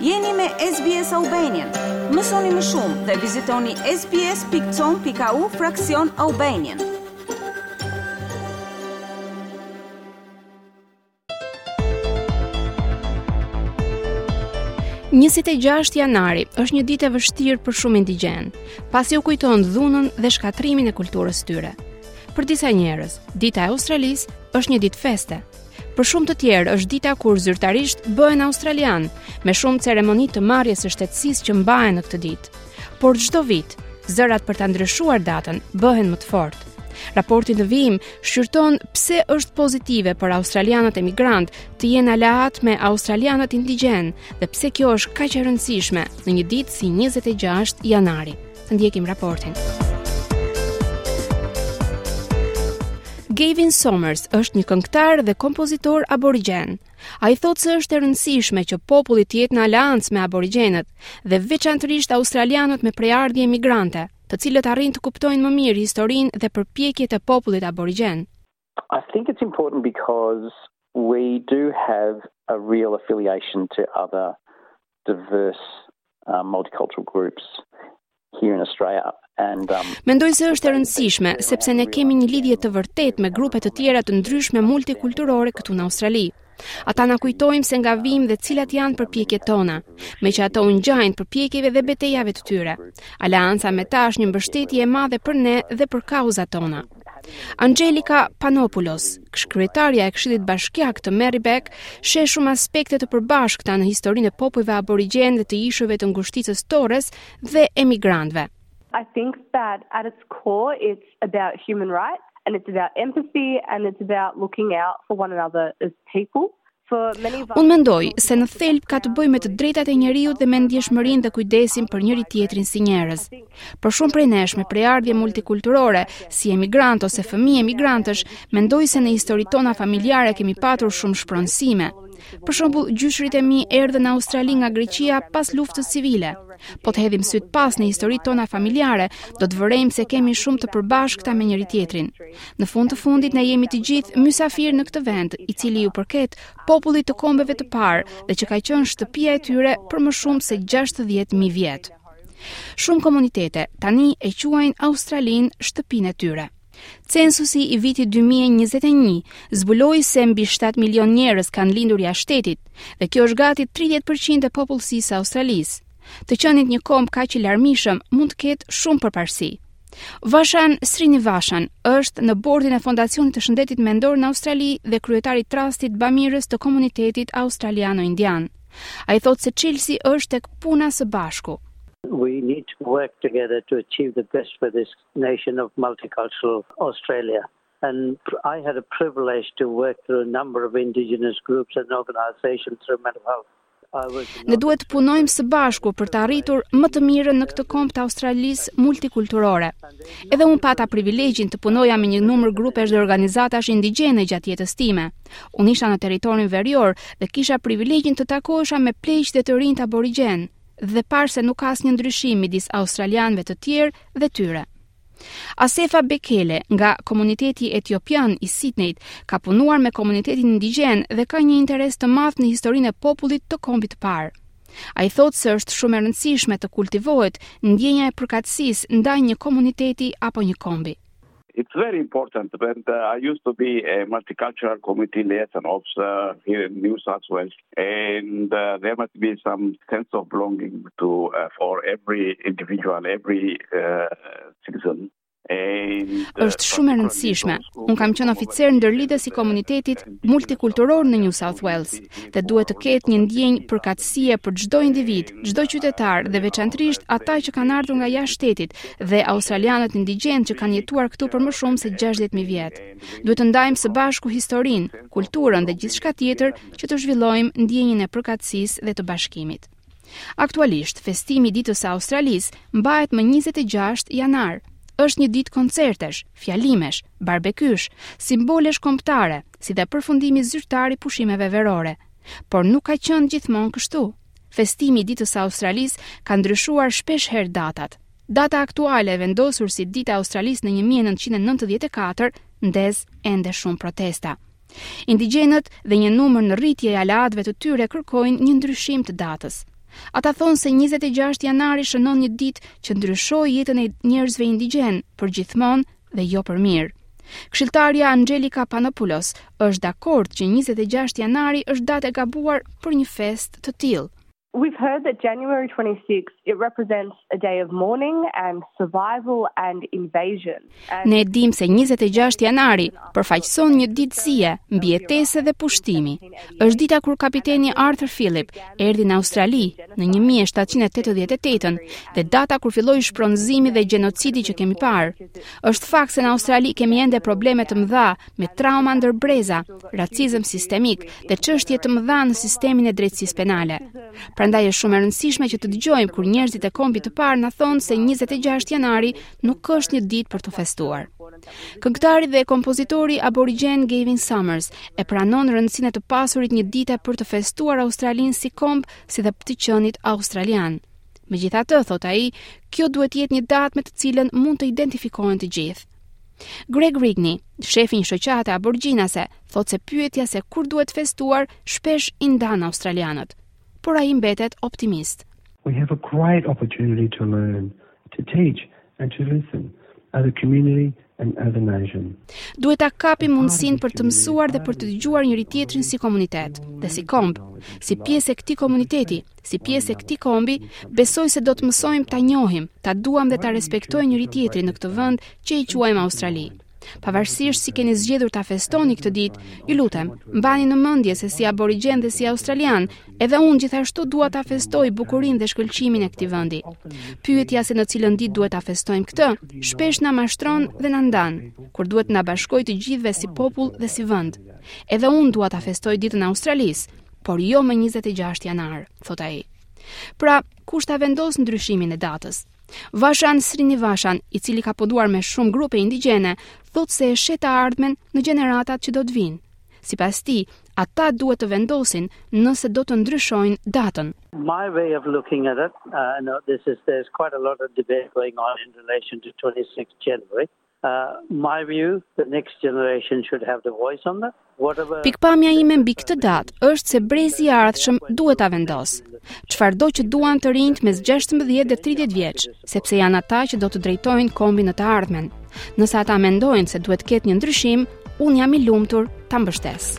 Jeni me SBS Albanian. Mësoni më shumë dhe vizitoni sbs.com.au fraksion Albanian. Njëzet e gjashtë janari është një ditë e vështirë për shumë indigjenë, pasi u kujton dhunën dhe shkatërrimin e kulturës së tyre. Për disa njerëz, dita e Australisë është një ditë feste, Për shumë të tjerë është dita kur zyrtarisht bëhen australianë, me shumë ceremoni të marrjes së shtetësisë që mbahen në këtë ditë. Por çdo vit, zërat për ta ndryshuar datën bëhen më të fortë. Raporti në vijim shqyrton pse është pozitive për australianët emigrantë të jenë aleatë me australianët indigjenë dhe pse kjo është kaq e rëndësishme në një ditë si 26 janari. Të ndjekim raportin. Gavin Somers është një këngëtar dhe kompozitor aborigjen. Ai thotë se është e rëndësishme që populli të jetë në aleancë me aborigjenët dhe veçanërisht australianët me prejardhje emigrante, të cilët arrijnë të kuptojnë më mirë historinë dhe përpjekjet e popullit aborigjen. I think it's important because we do have a real affiliation to other diverse uh, multicultural groups here in Australia. Um, Mendoj se është e rëndësishme, sepse ne kemi një lidhje të vërtetë me grupe të tjera të ndryshme multikulturore këtu në Australi. Ata na kuptojnë se nga vijmë dhe cilat janë përpjekjet tona, meqë ato u ngjajnë përpjekjeve dhe betejave të tyre. Aleanca me ta është një mbështetje e madhe për ne dhe për kauzat tona. Angelica Panopoulos, kryetarja e Këshillit Bashkiak të Merri-bek, sheh shumë aspekte të përbashkëta në historinë e popujve aborigjenë dhe të ishujve të ngushticës Torres dhe emigrantëve. I think that at its core it's about human rights and it's about empathy and it's about looking out for one another as people. Unë mendoj se në thelb ka të bëjë me të drejtat e njeriut dhe me ndjeshmërinë dhe kujdesin për njëri-tjetrin si njerëz. Për shumë prej nesh me prejardhje multikulturore, si emigrantë ose fëmijë emigrantësh, mendoj se në historitë tona familjare kemi patur shumë shpronësime. Për shembull, gjyshërit e mi erdhën në Australi nga Greqia pas luftës civile. Po të hedhim sytë pas në historitë tona familjare, do të vërejmë se kemi shumë të përbashkëta me njëri-tjetrin. Në fund të fundit, ne jemi të gjithë mysafirë në këtë vend, i cili iu përket popullit të kombeve të parë dhe që ka qenë shtëpia e tyre për më shumë se 60.000 vjet. Shumë komunitete tani e quajnë Australinë shtëpinë e tyre. Censusi i vitit 2021 zbuloi se mbi 7 milion njerëz kanë lindur jashtë shtetit, dhe kjo është gati 30% e popullsisë së Australisë. Të qenit një komb kaq i larmishëm mund të ketë shumë përparësi. Vashan Srinivasan është në bordin e Fondacionit të Shëndetit Mendor në Australi dhe kryetari i Trustit Bamirës të komunitetit australiano-indian. Ai thotë se çelësi është tek puna së bashku. We need to work together to achieve the best for this nation of multicultural Australia and I had a privilege to work through a number of indigenous groups and organizations through mental health. Ne duhet të punojmë së bashku për të arritur më të mirën në këtë komb të Australisë multikulturore. Edhe unë pata privilegjin të punoja me një numër grupesh dhe organizatash indigjene gjatë jetës time. Unë isha në territorin verior dhe kisha privilegjin të takohesha me pleqtë dhe të rinjtë aborigjenë dhe pashë se nuk ka asnjë ndryshim midis australianëve të tjerë dhe tyre. Asefa Bekele nga komuniteti etiopian i Sidnejt ka punuar me komunitetin indigjen dhe ka një interes të madh në historinë e popullit të kombit të parë. Ai thotë se është shumë e rëndësishme të kultivohet ndjenja e përkatësisë ndaj një komuniteti apo një kombi. It's very important when uh, I used to be a multicultural community liaison officer here in New South Wales, and uh, there must be some sense of belonging to uh, for every individual, every uh, citizen. Është shumë e rëndësishme. Unë kam qenë oficer ndërlidhës i komunitetit multikulturor në New South Wales. dhe duhet të ketë një ndjenjë përkatësie për çdo individ, çdo qytetar dhe veçanërisht ata që kanë ardhur nga jashtë shtetit dhe australianët indigjenë që kanë jetuar këtu për më shumë se 60000 vjet. Duhet të ndajmë së bashku historinë, kulturën dhe gjithçka tjetër që të zhvillojmë ndjenjën e përkatësisë dhe të bashkimit. Aktualisht, festimi i Ditës së Australisë mbahet më njëzet e gjashtë janar. Është një ditë koncertesh, fjalimesh, barbekysh, simbolesh kombëtare, si dhe përfundimi zyrtar i pushimeve verore. Por nuk ka qenë gjithmonë kështu. Festimi i Ditës së Australisë ka ndryshuar shpesh herë datat. Data aktuale e vendosur si Dita e Australisë në një mijë e nëntëqind e nëntëdhjetë e katër ndez ende shumë protesta. Indigjenët dhe një numër në rritje i aleatëve të tyre kërkojnë një ndryshim të datës. Ata thonë se 26 janari shënon një ditë që ndryshoi jetën e njerëzve indigjenë përgjithmonë dhe jo për mirë. Këshilltarja Angelica Panopoulos është dakord që 26 janari është datë e gabuar për një festë të tillë. We've heard that January 26 it represents a day of mourning and survival and invasion. Ne e dimë se 26 janari përfaqëson një ditë zie, mbijetese dhe pushtimi. Është dita kur kapiteni Arthur Phillip erdhi në Australi në 1788-ën dhe data kur filloi shpronëzimi dhe gjenocidi që kemi parë. Është fakt se në Australi kemi ende probleme të mëdha me trauma ndër breza, racizëm sistemik dhe çështje të mëdha në sistemin e drejtësisë penale. Prandaj është shumë e rëndësishme që të dëgjojmë kur njerëzit e kombit të parë na thonë se 26 janari nuk është një ditë për t'u festuar. Këngëtari dhe kompozitori aborigjen Gavin Somers e pranon rëndësinë e të pasurit një dite për të festuar Australinë si komb si dhe të qenit australian. Megjithatë, thotë ai, kjo duhet të jetë një datë me të cilën mund të identifikohen të gjithë. Craig Rigney, shef i një shoqate aborigjenase, thotë se pyetja se kur duhet festuar shpesh i ndan australianët, por ai mbetet optimist. We have a great opportunity to learn, to teach and to listen as a community and as a nation. Duhet ta kapim mundësinë për të mësuar dhe për të dëgjuar njëri-tjetrin si komunitet dhe si komb, si pjesë e këtij komuniteti, Si pjesë e këtij kombi, besoj se do të mësojmë ta njohim, ta duam dhe ta respektojmë njëri-tjetrin në këtë vend që e quajmë Australi. Pavarësisht si keni zgjedhur ta festoni këtë ditë, ju lutem, mbani në mendje se si aborigjen dhe si australian, edhe unë gjithashtu dua ta festoj bukurinë dhe shkëlqimin e këtij vendi. Pyetja se në cilën ditë duhet ta festojmë këtë, shpesh na mashtron dhe na ndan, kur duhet të na bashkojë të gjithëve si popull dhe si vend. Edhe unë dua ta festoj ditën e Australisë, por jo më 26 janar, thotë ai. Pra, kush ta vendos ndryshimin e datës? Vasan Srinivasan, i cili ka punuar me shumë grupe indigjene, thotë se e sheh të ardhmen në gjeneratat që do të vijnë. Sipas tij, ata duhet të vendosin nëse do të ndryshojnë datën. My way of looking at it, uh, no, this is, there's quite a lot of debate going on in relation to 26 January. Pikëpamja ime mbi këtë datë është se brezi i ardhshëm duhet ta vendosë çfarëdo që duan të rinjtë mes gjashtëmbëdhjetë dhe tridhjetë vjeç, sepse janë ata që do të drejtojnë kombin në të ardhmen. Nëse ata mendojnë se duhet të ketë një ndryshim, unë jam i lumtur ta mbështes.